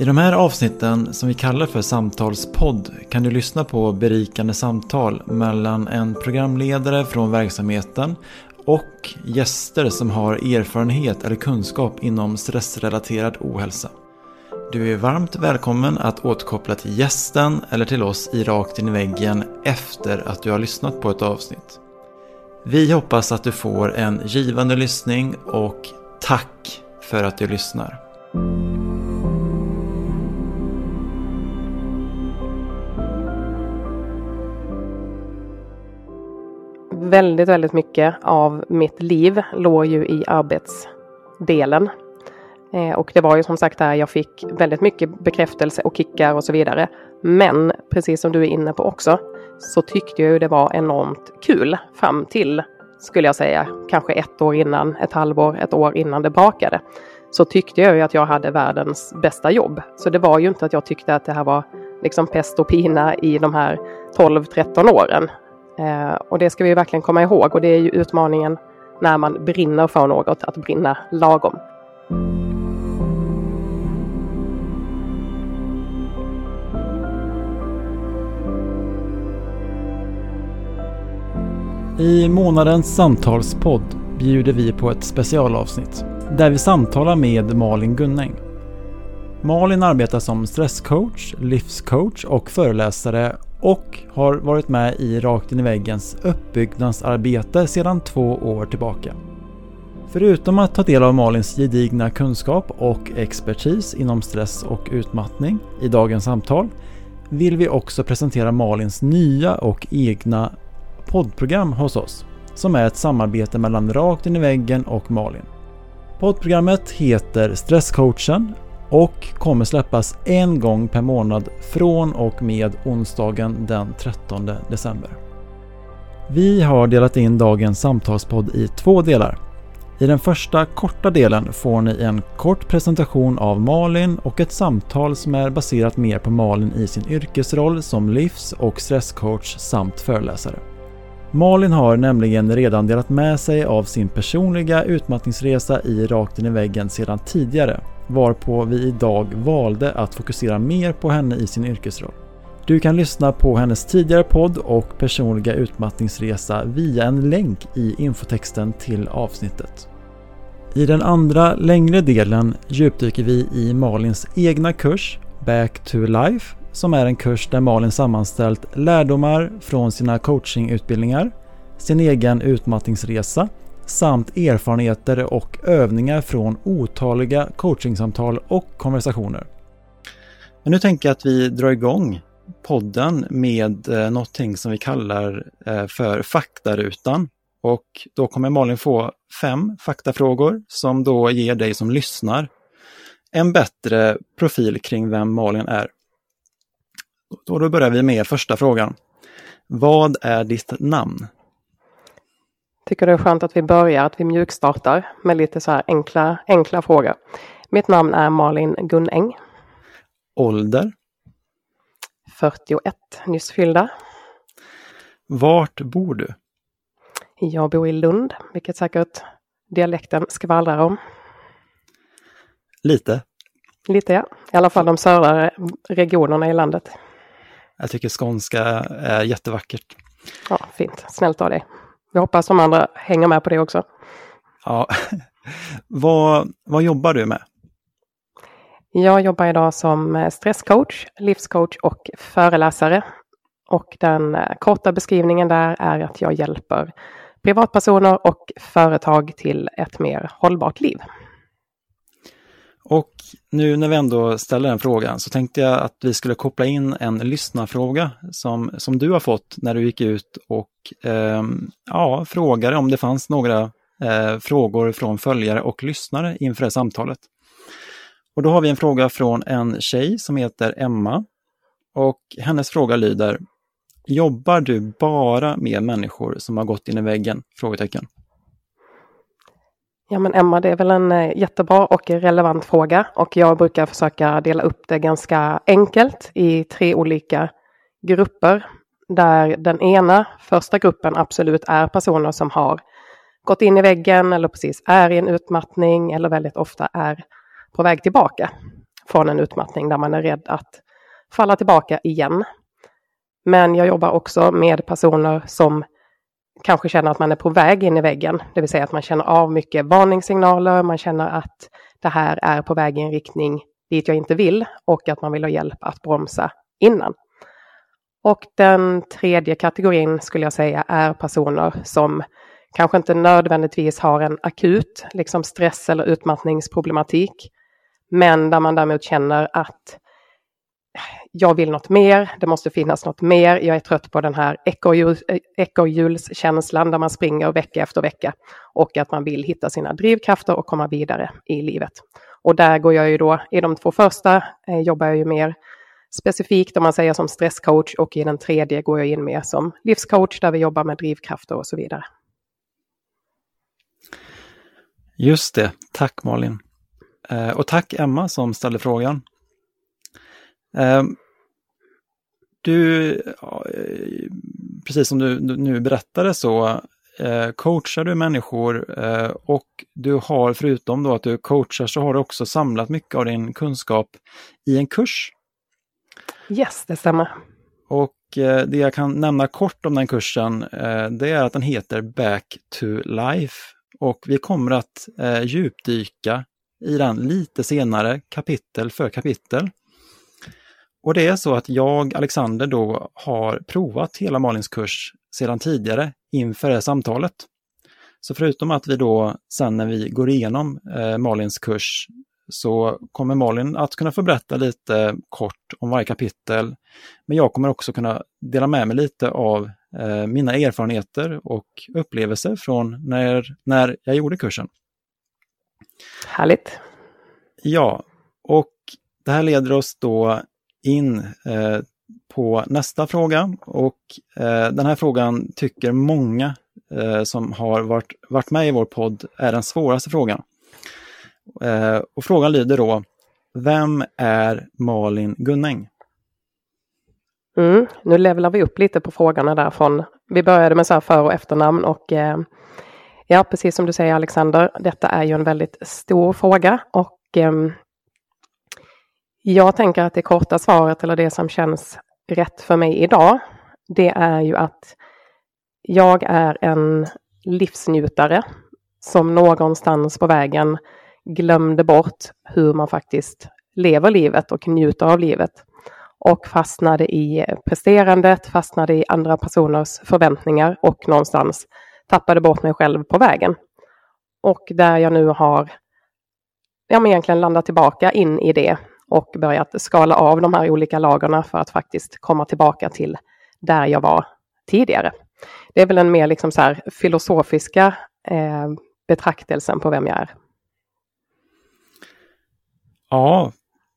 I de här avsnitten som vi kallar för samtalspodd kan du lyssna på berikande samtal mellan en programledare från verksamheten och gäster som har erfarenhet eller kunskap inom stressrelaterad ohälsa. Du är varmt välkommen att återkoppla till gästen eller till oss i Rakt in i väggen efter att du har lyssnat på ett avsnitt. Vi hoppas att du får en givande lyssning och tack för att du lyssnar. Väldigt, väldigt mycket av mitt liv låg ju i arbetsdelen. Eh, och det var ju som sagt där jag fick väldigt mycket bekräftelse och kickar och så vidare. Men precis som du är inne på också så tyckte jag ju det var enormt kul fram till, skulle jag säga, kanske ett år innan, ett halvår, ett år innan det brakade. Så tyckte jag ju att jag hade världens bästa jobb. Så det var ju inte att jag tyckte att det här var liksom pest och pina i de här 12-13 åren. Eh, och det ska vi verkligen komma ihåg och det är ju utmaningen när man brinner för något, att brinna lagom. I månadens samtalspodd bjuder vi på ett specialavsnitt där vi samtalar med Malin Gunning. Malin arbetar som stresscoach, livscoach och föreläsare och har varit med i Rakt in i väggens uppbyggnadsarbete sedan två år tillbaka. Förutom att ta del av Malins gedigna kunskap och expertis inom stress och utmattning i dagens samtal vill vi också presentera Malins nya och egna poddprogram hos oss som är ett samarbete mellan Rakt in i väggen och Malin. Poddprogrammet heter Stresscoachen och kommer släppas en gång per månad från och med onsdagen den 13 december. Vi har delat in dagens samtalspodd i två delar. I den första korta delen får ni en kort presentation av Malin och ett samtal som är baserat mer på Malin i sin yrkesroll som livs och stresscoach samt föreläsare. Malin har nämligen redan delat med sig av sin personliga utmattningsresa i Rakt in i väggen sedan tidigare, varpå vi idag valde att fokusera mer på henne i sin yrkesroll. Du kan lyssna på hennes tidigare podd och personliga utmattningsresa via en länk i infotexten till avsnittet. I den andra längre delen djupdyker vi i Malins egna kurs Back to Life som är en kurs där Malin sammanställt lärdomar från sina coachingutbildningar, sin egen utmattningsresa samt erfarenheter och övningar från otaliga coachingsamtal och konversationer. Men nu tänker jag att vi drar igång podden med eh, någonting som vi kallar eh, för faktarutan. Och då kommer Malin få fem faktafrågor som då ger dig som lyssnar en bättre profil kring vem Malin är. Och då börjar vi med första frågan. Vad är ditt namn? Tycker det är skönt att vi börjar, att vi mjukstartar med lite så här enkla, enkla frågor. Mitt namn är Malin Gunnäng. Ålder? 41, nyss fyllda. Vart bor du? Jag bor i Lund, vilket säkert dialekten skvallrar om. Lite. Lite ja, i alla fall de södra regionerna i landet. Jag tycker skånska är jättevackert. Ja, fint. Snällt av dig. Jag hoppas de andra hänger med på det också. Ja. vad, vad jobbar du med? Jag jobbar idag som stresscoach, livscoach och föreläsare. Och den korta beskrivningen där är att jag hjälper privatpersoner och företag till ett mer hållbart liv. Och nu när vi ändå ställer den frågan så tänkte jag att vi skulle koppla in en lyssnarfråga som, som du har fått när du gick ut och eh, ja, frågade om det fanns några eh, frågor från följare och lyssnare inför det samtalet. Och då har vi en fråga från en tjej som heter Emma. Och hennes fråga lyder Jobbar du bara med människor som har gått in i väggen? Frågetecken. Ja men Emma, det är väl en eh, jättebra och relevant fråga och jag brukar försöka dela upp det ganska enkelt i tre olika grupper. Där den ena, första gruppen absolut är personer som har gått in i väggen eller precis är i en utmattning eller väldigt ofta är på väg tillbaka från en utmattning där man är rädd att falla tillbaka igen. Men jag jobbar också med personer som kanske känner att man är på väg in i väggen, det vill säga att man känner av mycket varningssignaler, man känner att det här är på väg i en riktning dit jag inte vill och att man vill ha hjälp att bromsa innan. Och den tredje kategorin skulle jag säga är personer som kanske inte nödvändigtvis har en akut liksom stress eller utmattningsproblematik, men där man däremot känner att jag vill något mer, det måste finnas något mer, jag är trött på den här ekorrhjulskänslan där man springer vecka efter vecka och att man vill hitta sina drivkrafter och komma vidare i livet. Och där går jag ju då, i de två första eh, jobbar jag ju mer specifikt om man säger som stresscoach och i den tredje går jag in mer som livscoach där vi jobbar med drivkrafter och så vidare. Just det, tack Malin. Eh, och tack Emma som ställde frågan. Eh, du, precis som du nu berättade så coachar du människor och du har förutom då att du coachar så har du också samlat mycket av din kunskap i en kurs. Yes, det stämmer. Och det jag kan nämna kort om den kursen, det är att den heter Back to Life och vi kommer att eh, djupdyka i den lite senare, kapitel för kapitel. Och det är så att jag, Alexander, då har provat hela Malins kurs sedan tidigare inför det här samtalet. Så förutom att vi då sen när vi går igenom eh, Malins kurs så kommer Malin att kunna få berätta lite kort om varje kapitel. Men jag kommer också kunna dela med mig lite av eh, mina erfarenheter och upplevelser från när, när jag gjorde kursen. Härligt! Ja, och det här leder oss då in eh, på nästa fråga och eh, den här frågan tycker många eh, som har varit, varit med i vår podd är den svåraste frågan. Och frågan lyder då, vem är Malin Gunning? Mm, nu levlar vi upp lite på frågorna därifrån. vi började med så här för och efternamn och eh, ja, precis som du säger Alexander, detta är ju en väldigt stor fråga och eh, jag tänker att det korta svaret eller det som känns rätt för mig idag, det är ju att jag är en livsnjutare som någonstans på vägen glömde bort hur man faktiskt lever livet och njuter av livet. Och fastnade i presterandet, fastnade i andra personers förväntningar och någonstans tappade bort mig själv på vägen. Och där jag nu har ja, men egentligen landat tillbaka in i det och börjat skala av de här olika lagarna för att faktiskt komma tillbaka till där jag var tidigare. Det är väl en mer liksom så här filosofiska eh, betraktelsen på vem jag är. Ja,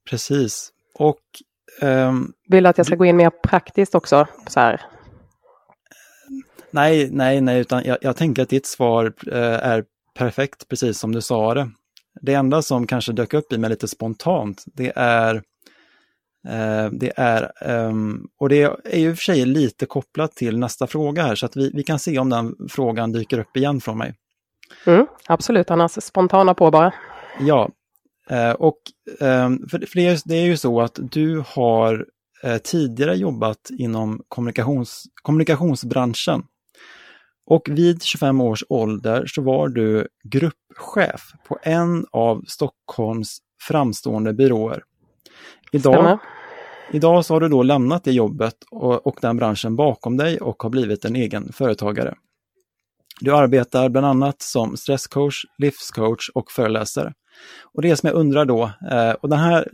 precis. Och um, Vill du att jag ska gå in mer praktiskt också? Så här? Nej, nej, nej, utan jag, jag tänker att ditt svar uh, är perfekt, precis som du sa det. Det enda som kanske dök upp i mig lite spontant, det är uh, det är, um, och det är ju i och för sig lite kopplat till nästa fråga här, så att vi, vi kan se om den frågan dyker upp igen från mig. Mm, absolut, annars spontana på bara. Ja, Eh, och ehm, för det är ju så att du har eh, tidigare jobbat inom kommunikations, kommunikationsbranschen. Och vid 25 års ålder så var du gruppchef på en av Stockholms framstående byråer. Idag, idag så har du då lämnat det jobbet och, och den branschen bakom dig och har blivit en egen företagare. Du arbetar bland annat som stresscoach, livscoach och föreläsare. Och det som jag undrar då, eh, och den här,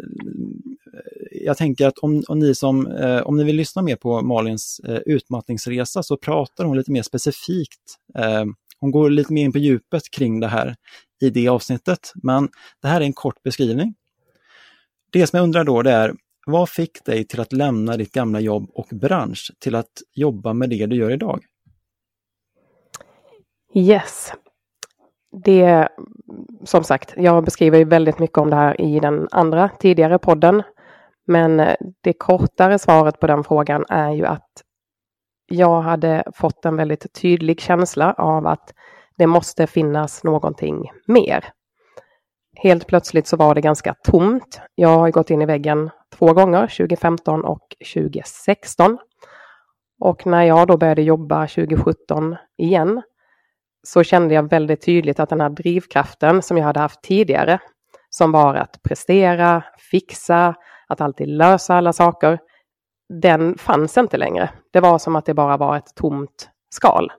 jag tänker att om, om, ni som, eh, om ni vill lyssna mer på Malins eh, utmattningsresa så pratar hon lite mer specifikt. Eh, hon går lite mer in på djupet kring det här i det avsnittet, men det här är en kort beskrivning. Det som jag undrar då det är, vad fick dig till att lämna ditt gamla jobb och bransch till att jobba med det du gör idag? Yes, det, som sagt, jag beskriver ju väldigt mycket om det här i den andra tidigare podden. Men eh, det kortare svaret på den frågan är ju att jag hade fått en väldigt tydlig känsla av att det måste finnas någonting mer. Helt plötsligt så var det ganska tomt. Jag har gått in i väggen två gånger, 2015 och 2016. Och när jag då började jobba 2017 igen så kände jag väldigt tydligt att den här drivkraften som jag hade haft tidigare, som var att prestera, fixa, att alltid lösa alla saker, den fanns inte längre. Det var som att det bara var ett tomt skal.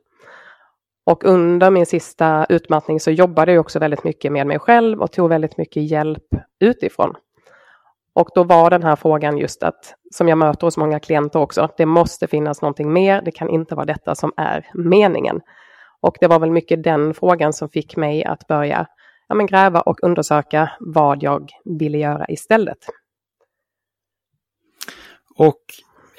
Och under min sista utmattning så jobbade jag också väldigt mycket med mig själv och tog väldigt mycket hjälp utifrån. Och då var den här frågan just att, som jag möter hos många klienter också, det måste finnas någonting mer, det kan inte vara detta som är meningen. Och det var väl mycket den frågan som fick mig att börja ja, men gräva och undersöka vad jag ville göra istället. Och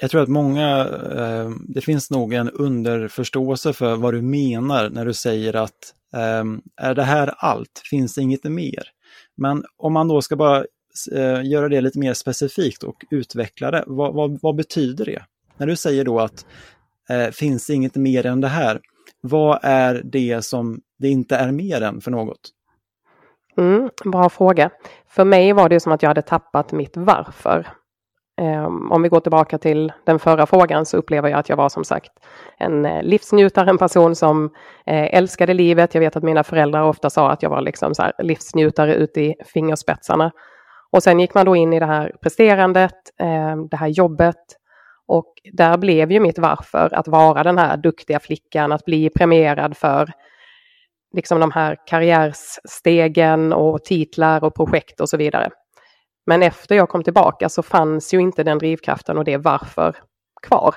jag tror att många, eh, det finns nog en underförståelse för vad du menar när du säger att eh, är det här allt? Finns det inget mer? Men om man då ska bara eh, göra det lite mer specifikt och utveckla det, vad, vad, vad betyder det? När du säger då att eh, finns det inget mer än det här, vad är det som det inte är mer än för något? Mm, bra fråga. För mig var det som att jag hade tappat mitt varför. Ehm, om vi går tillbaka till den förra frågan så upplever jag att jag var som sagt en eh, livsnjutare, en person som eh, älskade livet. Jag vet att mina föräldrar ofta sa att jag var liksom så livsnjutare ut i fingerspetsarna. Och sen gick man då in i det här presterandet, ehm, det här jobbet. Och där blev ju mitt varför att vara den här duktiga flickan, att bli premierad för liksom de här karriärstegen och titlar och projekt och så vidare. Men efter jag kom tillbaka så fanns ju inte den drivkraften och det varför kvar.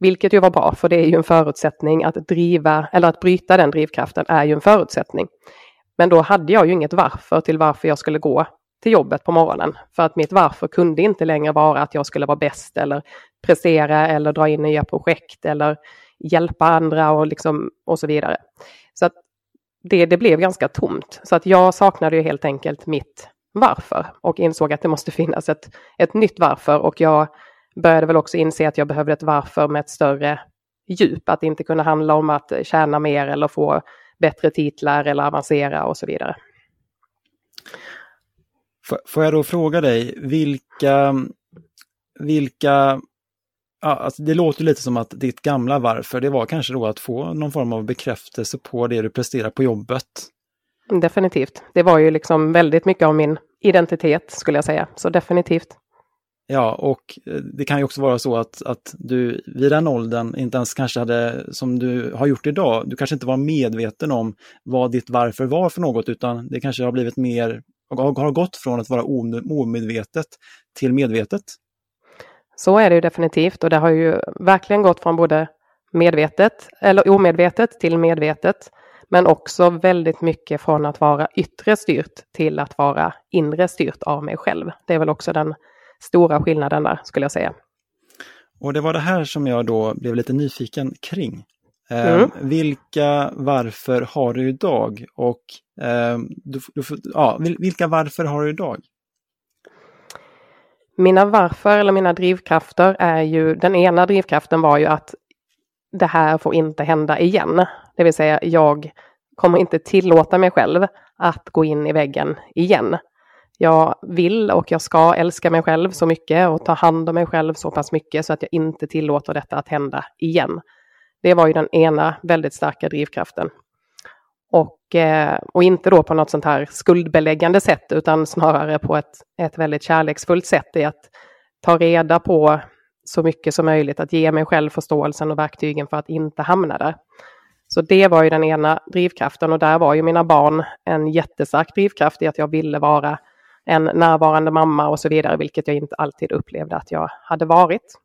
Vilket ju var bra, för det är ju en förutsättning att driva, eller att bryta den drivkraften är ju en förutsättning. Men då hade jag ju inget varför till varför jag skulle gå till jobbet på morgonen. För att mitt varför kunde inte längre vara att jag skulle vara bäst eller prestera eller dra in nya projekt eller hjälpa andra och, liksom, och så vidare. Så att det, det blev ganska tomt. Så att jag saknade ju helt enkelt mitt varför och insåg att det måste finnas ett, ett nytt varför och jag började väl också inse att jag behövde ett varför med ett större djup, att det inte kunde handla om att tjäna mer eller få bättre titlar eller avancera och så vidare. Får jag då fråga dig, vilka, vilka Ja, alltså det låter lite som att ditt gamla varför, det var kanske då att få någon form av bekräftelse på det du presterar på jobbet. Definitivt. Det var ju liksom väldigt mycket av min identitet skulle jag säga, så definitivt. Ja, och eh, det kan ju också vara så att, att du vid den åldern inte ens kanske hade, som du har gjort idag, du kanske inte var medveten om vad ditt varför var för något, utan det kanske har blivit mer, har gått från att vara omedvetet till medvetet. Så är det ju definitivt och det har ju verkligen gått från både medvetet eller omedvetet till medvetet. Men också väldigt mycket från att vara yttre styrt till att vara inre styrt av mig själv. Det är väl också den stora skillnaden där skulle jag säga. Och det var det här som jag då blev lite nyfiken kring. Eh, mm. vilka varför har du idag? Och eh, du, du, ja, vilka varför har du idag? Mina varför eller mina drivkrafter är ju, den ena drivkraften var ju att det här får inte hända igen. Det vill säga jag kommer inte tillåta mig själv att gå in i väggen igen. Jag vill och jag ska älska mig själv så mycket och ta hand om mig själv så pass mycket så att jag inte tillåter detta att hända igen. Det var ju den ena väldigt starka drivkraften. Och, eh, och inte då på något sånt här skuldbeläggande sätt utan snarare på ett, ett väldigt kärleksfullt sätt i att ta reda på så mycket som möjligt, att ge mig själv förståelsen och verktygen för att inte hamna där. Så det var ju den ena drivkraften och där var ju mina barn en jättestark drivkraft i att jag ville vara en närvarande mamma och så vidare, vilket jag inte alltid upplevde att jag hade varit.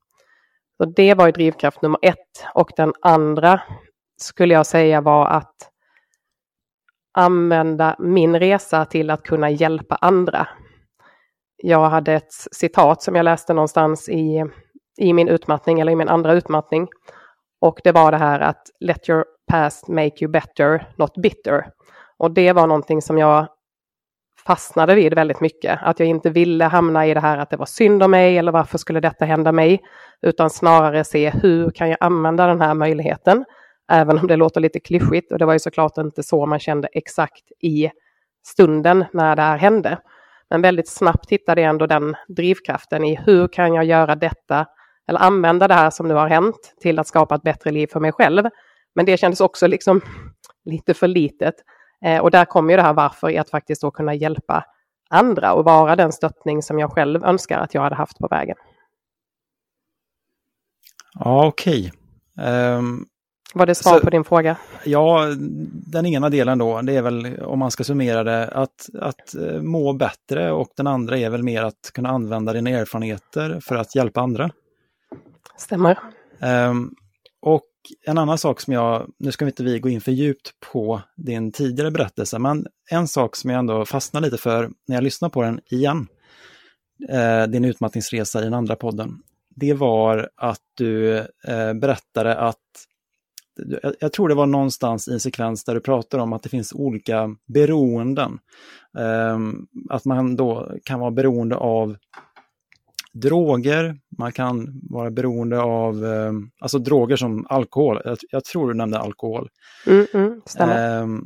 Så det var ju drivkraft nummer ett och den andra skulle jag säga var att använda min resa till att kunna hjälpa andra. Jag hade ett citat som jag läste någonstans i, i min utmattning eller i min andra utmattning. Och det var det här att let your past make you better, not bitter. Och det var någonting som jag fastnade vid väldigt mycket. Att jag inte ville hamna i det här att det var synd om mig eller varför skulle detta hända mig? Utan snarare se hur kan jag använda den här möjligheten? Även om det låter lite klyschigt och det var ju såklart inte så man kände exakt i stunden när det här hände. Men väldigt snabbt hittade jag ändå den drivkraften i hur kan jag göra detta eller använda det här som nu har hänt till att skapa ett bättre liv för mig själv. Men det kändes också liksom lite för litet. Eh, och där kommer ju det här varför i att faktiskt då kunna hjälpa andra och vara den stöttning som jag själv önskar att jag hade haft på vägen. Ja, okej. Okay. Um, ehm, Var det svar så, på din fråga? Ja, den ena delen då, det är väl om man ska summera det, att, att eh, må bättre och den andra är väl mer att kunna använda dina erfarenheter för att hjälpa andra. Stämmer. Um, och en annan sak som jag, nu ska vi inte vi gå in för djupt på din tidigare berättelse, men en sak som jag ändå fastnar lite för när jag lyssnar på den igen, eh, din utmattningsresa i den andra podden, det var att du eh, berättade att jag, jag tror det var någonstans i en sekvens där du pratar om att det finns olika beroenden. Eh, att man då kan vara beroende av droger, man kan vara beroende av eh, alltså droger som alkohol. Jag, jag tror du nämnde alkohol. Mm, mm, eh,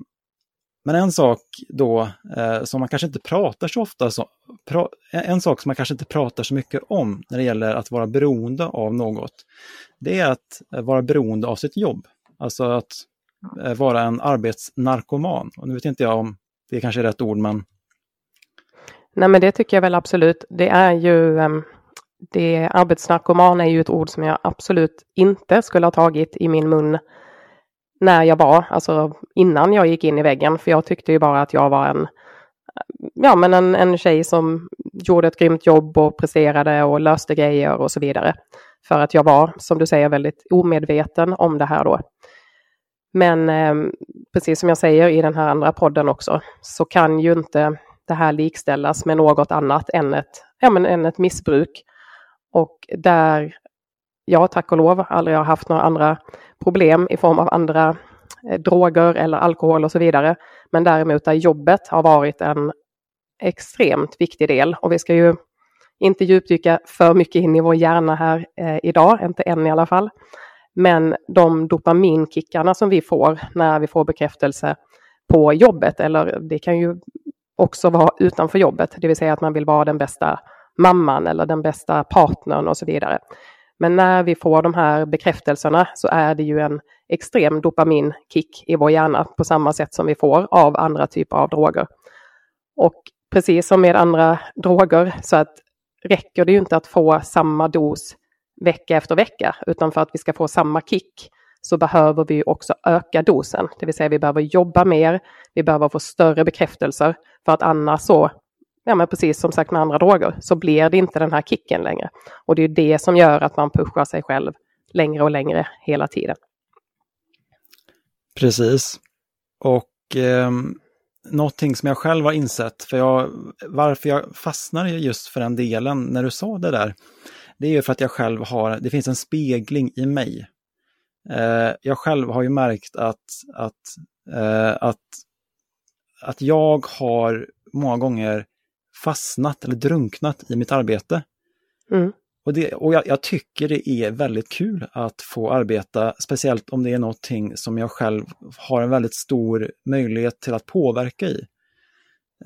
men en sak då eh, som man kanske inte pratar så ofta, så, pra, en sak som man kanske inte pratar så mycket om när det gäller att vara beroende av något, det är att eh, vara beroende av sitt jobb. Alltså att eh, vara en arbetsnarkoman. Och nu vet inte jag om det är kanske är rätt ord, men Nej, men det tycker jag väl absolut. Det är ju um, det, arbetsnarkoman är ju ett ord som jag absolut inte skulle ha tagit i min mun när jag var, alltså innan jag gick in i väggen, för jag tyckte ju bara att jag var en, ja men en, en tjej som gjorde ett grymt jobb och presterade och löste grejer och så vidare. För att jag var, som du säger, väldigt omedveten om det här då. Men eh, precis som jag säger i den här andra podden också, så kan ju inte det här likställas med något annat än ett, ja, men, än ett missbruk. Och där jag tack och lov aldrig har haft några andra problem i form av andra eh, droger eller alkohol och så vidare. Men däremot där jobbet har varit en extremt viktig del. Och vi ska ju inte djupdyka för mycket in i vår hjärna här eh, idag, inte än i alla fall. Men de dopaminkickarna som vi får när vi får bekräftelse på jobbet, eller det kan ju också vara utanför jobbet, det vill säga att man vill vara den bästa mamman eller den bästa partnern och så vidare. Men när vi får de här bekräftelserna så är det ju en extrem dopaminkick i vår hjärna på samma sätt som vi får av andra typer av droger. Och precis som med andra droger så att räcker det ju inte att få samma dos vecka efter vecka, utan för att vi ska få samma kick så behöver vi också öka dosen. Det vill säga vi behöver jobba mer, vi behöver få större bekräftelser för att annars så, ja men precis som sagt med andra droger, så blir det inte den här kicken längre. Och det är det som gör att man pushar sig själv längre och längre hela tiden. Precis. Och eh, någonting som jag själv har insett, för jag, varför jag fastnade just för den delen när du sa det där, det är ju för att jag själv har, det finns en spegling i mig. Eh, jag själv har ju märkt att, att, eh, att, att jag har många gånger fastnat eller drunknat i mitt arbete. Mm. Och, det, och jag, jag, tycker det är väldigt kul att få arbeta, speciellt om det är någonting som jag själv har en väldigt stor möjlighet till att påverka i.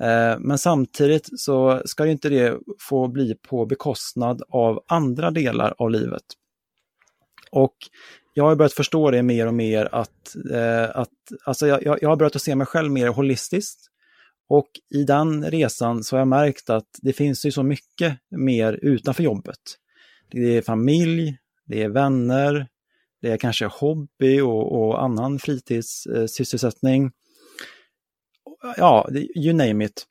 Eh, men samtidigt så ska inte det få bli på bekostnad av andra delar av livet. Och jag har börjat förstå det mer och mer att, eh, att alltså jag, jag har börjat att se mig själv mer holistiskt. Och i den resan så har jag märkt att det finns ju så mycket mer utanför jobbet. Det är familj, det är vänner, det är kanske hobby och, och annan fritidssysselsättning. Ja, you name it.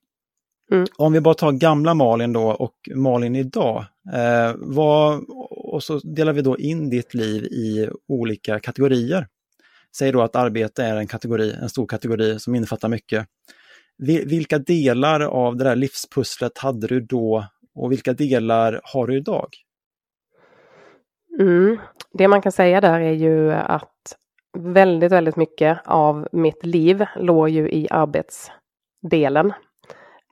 Mm. Om vi bara tar gamla Malin då och Malin idag. Eh, vad, och så delar vi då in ditt liv i olika kategorier. Säg då att arbete är en kategori, en stor kategori som innefattar mycket. Vilka delar av det där livspusslet hade du då och vilka delar har du idag? Mm. Det man kan säga där är ju att väldigt, väldigt mycket av mitt liv låg ju i arbetsdelen.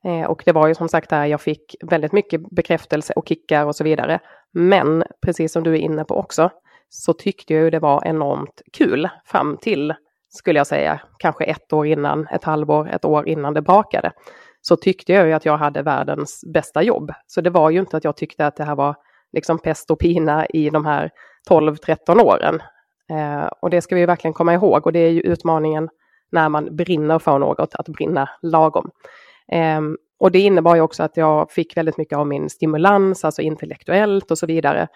Eh, och det var ju som sagt där jag fick väldigt mycket bekräftelse och kickar och så vidare. Men precis som du är inne på också, så tyckte jag ju det var enormt kul fram till skulle jag säga, kanske ett år innan, ett halvår, ett år innan det brakade, så tyckte jag ju att jag hade världens bästa jobb. Så det var ju inte att jag tyckte att det här var liksom pest och pina i de här 12-13 åren. Eh, och det ska vi verkligen komma ihåg och det är ju utmaningen när man brinner för något, att brinna lagom. Eh, och det innebar ju också att jag fick väldigt mycket av min stimulans, alltså intellektuellt och så vidare,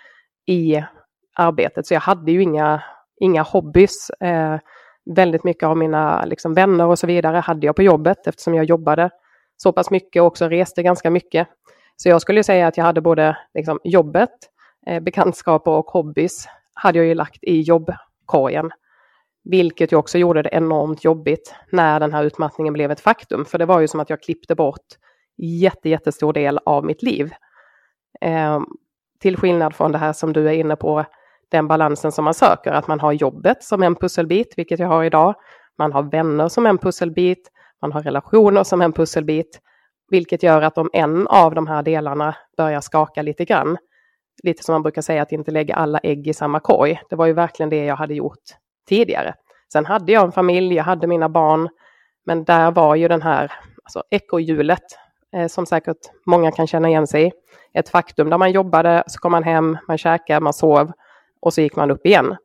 i arbetet. Så jag hade ju inga, inga hobbys. Eh, väldigt mycket av mina liksom, vänner och så vidare hade jag på jobbet eftersom jag jobbade så pass mycket och också reste ganska mycket. Så jag skulle säga att jag hade både liksom, jobbet, eh, bekantskaper och hobbys hade jag ju lagt i jobbkorgen. Vilket ju också gjorde det enormt jobbigt när den här utmattningen blev ett faktum. För det var ju som att jag klippte bort jätte, jättestor del av mitt liv. Eh, till skillnad från det här som du är inne på, den balansen som man söker, att man har jobbet som en pusselbit, vilket jag har idag. Man har vänner som en pusselbit, man har relationer som en pusselbit, vilket gör att om en av de här delarna börjar skaka lite grann, lite som man brukar säga att inte lägga alla ägg i samma korg. Det var ju verkligen det jag hade gjort tidigare. Sen hade jag en familj, jag hade mina barn, men där var ju den här alltså ekohjulet, eh, som säkert många kan känna igen sig i, ett faktum där man jobbade, så kom man hem, man käkade, man sov och så gick man upp igen.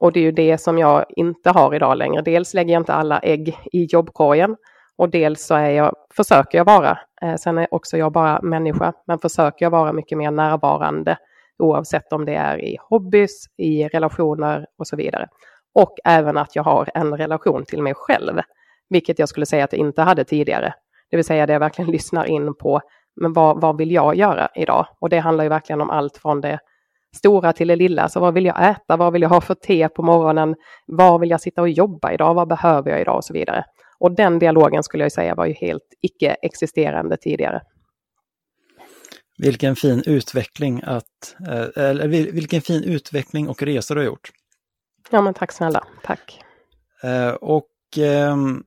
Och det är ju det som jag inte har idag längre. Dels lägger jag inte alla ägg i jobbkorgen och dels så är jag, försöker jag vara, eh, sen är också jag bara människa, men försöker jag vara mycket mer närvarande oavsett om det är i hobbys, i relationer och så vidare. Och även att jag har en relation till mig själv, vilket jag skulle säga att jag inte hade tidigare. Det vill säga det jag verkligen lyssnar in på, men vad, vad vill jag göra idag? Och det handlar ju verkligen om allt från det stora till det lilla. Så vad vill jag äta? Vad vill jag ha för te på morgonen? Var vill jag sitta och jobba idag? Vad behöver jag idag? Och så vidare. Och den dialogen skulle jag säga var ju helt icke-existerande tidigare. Vilken fin utveckling att, eh, eller vilken fin utveckling och resa du har gjort. Ja men tack snälla, tack. Eh, och ehm,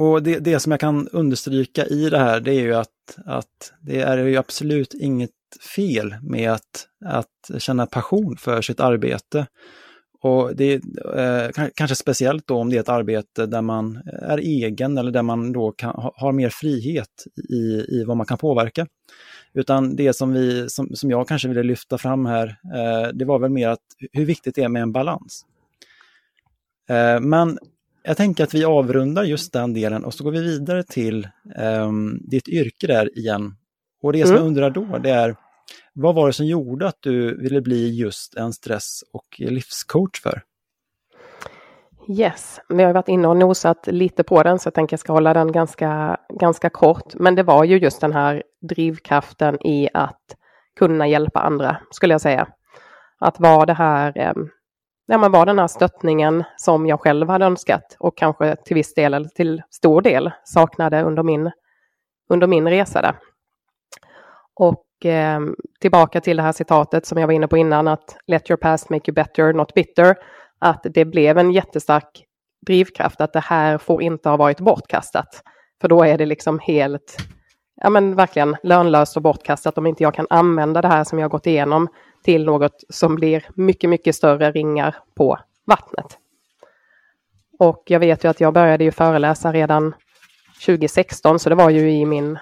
och det, det som jag kan understryka i det här det är ju att, att det är ju absolut inget fel med att, att känna passion för sitt arbete. Och det är eh, kanske speciellt då om det är ett arbete där man är egen eller där man då kan, har mer frihet i, i vad man kan påverka. Utan det som, vi, som, som jag kanske ville lyfta fram här, eh, det var väl mer att hur viktigt det är med en balans. Eh, men jag tänker att vi avrundar just den delen och så går vi vidare till eh, ditt yrke där igen. Och det som mm. jag undrar då, det är vad var det som gjorde att du ville bli just en stress och livscoach för? Yes, vi har varit inne och nosat lite på den så jag tänker jag ska hålla den ganska, ganska kort. Men det var ju just den här drivkraften i att kunna hjälpa andra, skulle jag säga. Att vara det här, ja, men var den här stöttningen som jag själv hade önskat och kanske till viss del eller till stor del saknade under min, under min resa där. Och eh, tillbaka till det här citatet som jag var inne på innan, att let your past make you better, not bitter. Att det blev en jättestark drivkraft, att det här får inte ha varit bortkastat. För då är det liksom helt, ja men verkligen lönlöst och bortkastat om inte jag kan använda det här som jag gått igenom till något som blir mycket, mycket större ringar på vattnet. Och jag vet ju att jag började ju föreläsa redan 2016, så det var ju i min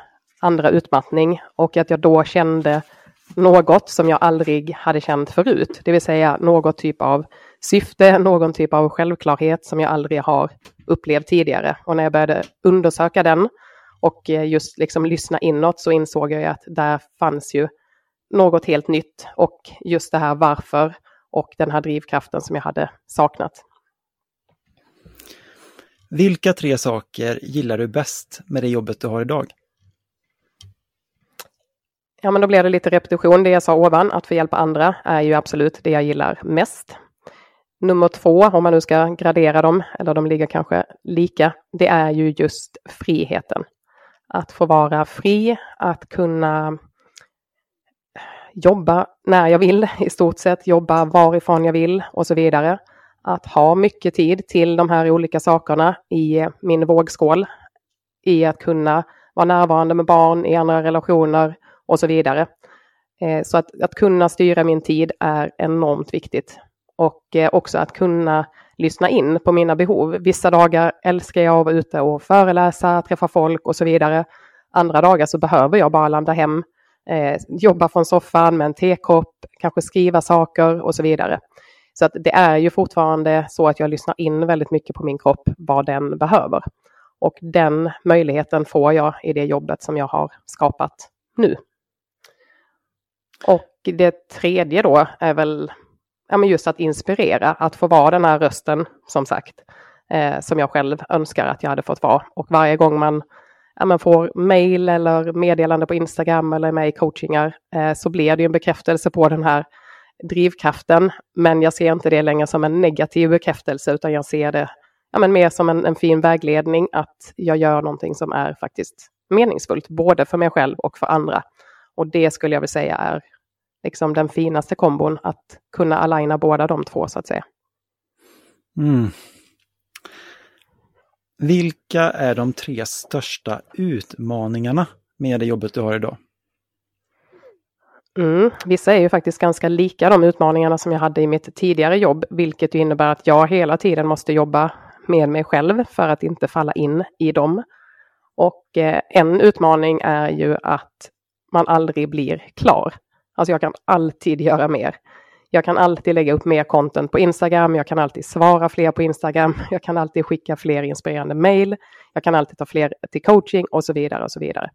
andra utmattning och att jag då kände något som jag aldrig hade känt förut, det vill säga något typ av syfte, någon typ av självklarhet som jag aldrig har upplevt tidigare. Och när jag började undersöka den och eh, just liksom lyssna inåt så insåg jag att där fanns ju något helt nytt och just det här varför och den här drivkraften som jag hade saknat. Vilka tre saker gillar du bäst med det jobbet du har idag? Ja, men då blir det lite repetition. Det jag sa ovan, att få hjälpa andra, är ju absolut det jag gillar mest. Nummer två, om man nu ska gradera dem, eller de ligger kanske lika, det är ju just friheten. Att få vara fri, att kunna jobba när jag vill, i stort sett jobba varifrån jag vill och så vidare. Att ha mycket tid till de här olika sakerna i min vågskål. I att kunna vara närvarande med barn, i andra relationer, och så vidare. Eh, så att, att kunna styra min tid är enormt viktigt. Och eh, också att kunna lyssna in på mina behov. Vissa dagar älskar jag att vara ute och föreläsa, träffa folk och så vidare. Andra dagar så behöver jag bara landa hem, eh, jobba från soffan med en tekopp, kanske skriva saker och så vidare. Så att det är ju fortfarande så att jag lyssnar in väldigt mycket på min kropp, vad den behöver. Och den möjligheten får jag i det jobbet som jag har skapat nu. Och det tredje då är väl ja, men just att inspirera, att få vara den här rösten som sagt, eh, som jag själv önskar att jag hade fått vara. Och varje gång man ja, man får mail eller meddelande på Instagram eller med i coachingar eh, så blir det en bekräftelse på den här drivkraften. Men jag ser inte det längre som en negativ bekräftelse utan jag ser det ja, men mer som en, en fin vägledning att jag gör någonting som är faktiskt meningsfullt, både för mig själv och för andra. Och det skulle jag vilja säga är liksom den finaste kombon, att kunna aligna båda de två så att säga. Mm. Vilka är de tre största utmaningarna med det jobbet du har idag? Mm, vissa är ju faktiskt ganska lika de utmaningarna som jag hade i mitt tidigare jobb, vilket innebär att jag hela tiden måste jobba med mig själv för att inte falla in i dem. Och eh, en utmaning är ju att man aldrig blir klar. Alltså jag kan alltid göra mer. Jag kan alltid lägga upp mer content på Instagram, jag kan alltid svara fler på Instagram, jag kan alltid skicka fler inspirerande mail, jag kan alltid ta fler till coaching och så vidare och så vidare.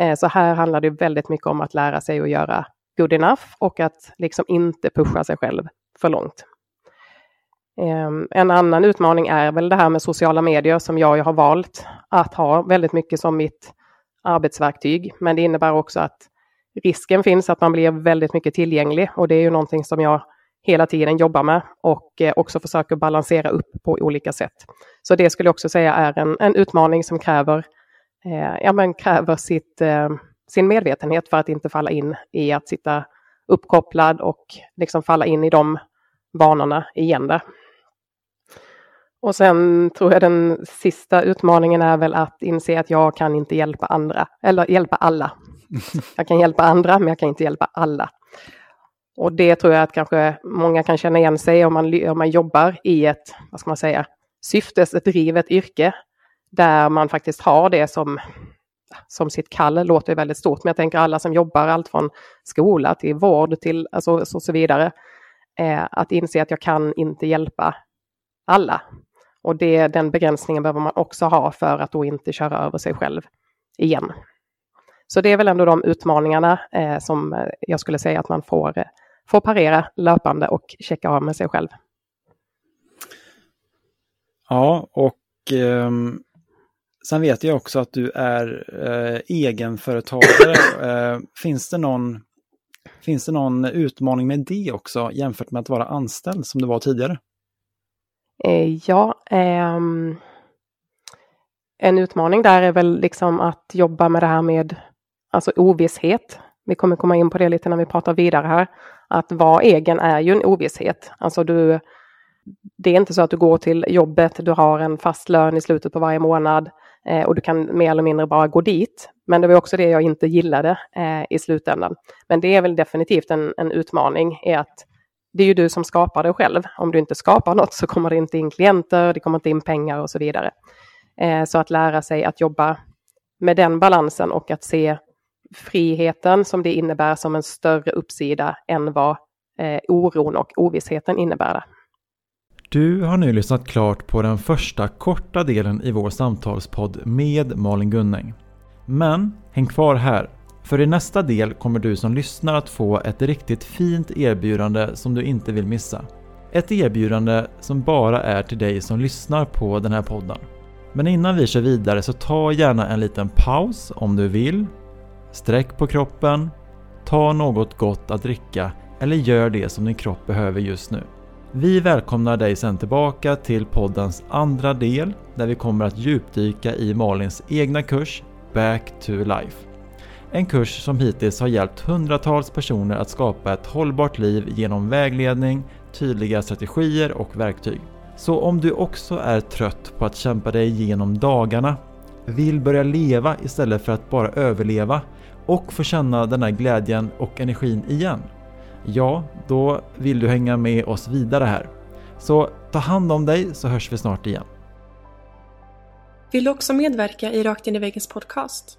Eh, så här handlar det väldigt mycket om att lära sig att göra good enough och att liksom inte pusha sig själv för långt. Ehm, en annan utmaning är väl det här med sociala medier som jag har valt att ha väldigt mycket som mitt arbetsverktyg. Men det innebär också att risken finns att man blir väldigt mycket tillgänglig och det är ju någonting som jag hela tiden jobbar med och eh, också försöker balansera upp på olika sätt. Så det skulle jag också säga är en, en utmaning som kräver, eh, ja, men kräver sitt, eh, sin medvetenhet för att inte falla in i att sitta uppkopplad och liksom falla in i de vanorna igen där. Och sen tror jag den sista utmaningen är väl att inse att jag kan inte hjälpa andra, eller hjälpa alla. Jag kan hjälpa andra, men jag kan inte hjälpa alla. Och det tror jag att kanske många kan känna igen sig om man, om man jobbar i ett, vad ska man säga, syftesdrivet yrke, där man faktiskt har det som, som sitt kall, låter väldigt stort, men jag tänker alla som jobbar, allt från skola till vård till alltså, så, så vidare, eh, att inse att jag kan inte hjälpa alla. Och det, den begränsningen behöver man också ha för att då inte köra över sig själv igen. Så det är väl ändå de utmaningarna eh, som eh, jag skulle säga att man får, eh, får parera löpande och checka av med sig själv. Ja, och eh, sen vet jag också att du är eh, egenföretagare. Eh, finns, det någon, finns det någon utmaning med det också jämfört med att vara anställd som det var tidigare? Eh, ja, ehm, en utmaning där är väl liksom att jobba med det här med alltså ovisshet. Vi kommer komma in på det lite när vi pratar vidare här. Att vara egen är ju en ovisshet. Alltså du, det är inte så att du går till jobbet, du har en fast lön i slutet på varje månad eh, och du kan mer eller mindre bara gå dit. Men det var också det jag inte gillade eh, i slutändan. Men det är väl definitivt en, en utmaning i att det är ju du som skapar det själv. Om du inte skapar något så kommer det inte in klienter, det kommer inte in pengar och så vidare. Eh, så att lära sig att jobba med den balansen och att se friheten som det innebär som en större uppsida än vad eh, oron och ovissheten innebär. Du har nu lyssnat klart på den första korta delen i vår samtalspodd med Malin Gunning. Men häng kvar här för i nästa del kommer du som lyssnar att få ett riktigt fint erbjudande som du inte vill missa. Ett erbjudande som bara är till dig som lyssnar på den här podden. Men innan vi kör vidare så ta gärna en liten paus om du vill. Sträck på kroppen, ta något gott att dricka eller gör det som din kropp behöver just nu. Vi välkomnar dig sen tillbaka till poddens andra del där vi kommer att djupdyka i Malins egna kurs Back to Life. En kurs som hittills har hjälpt hundratals personer att skapa ett hållbart liv genom vägledning, tydliga strategier och verktyg. Så om du också är trött på att kämpa dig igenom dagarna, vill börja leva istället för att bara överleva och få känna den här glädjen och energin igen, ja, då vill du hänga med oss vidare här. Så ta hand om dig så hörs vi snart igen. Vill du också medverka i Rakt in i väggens podcast?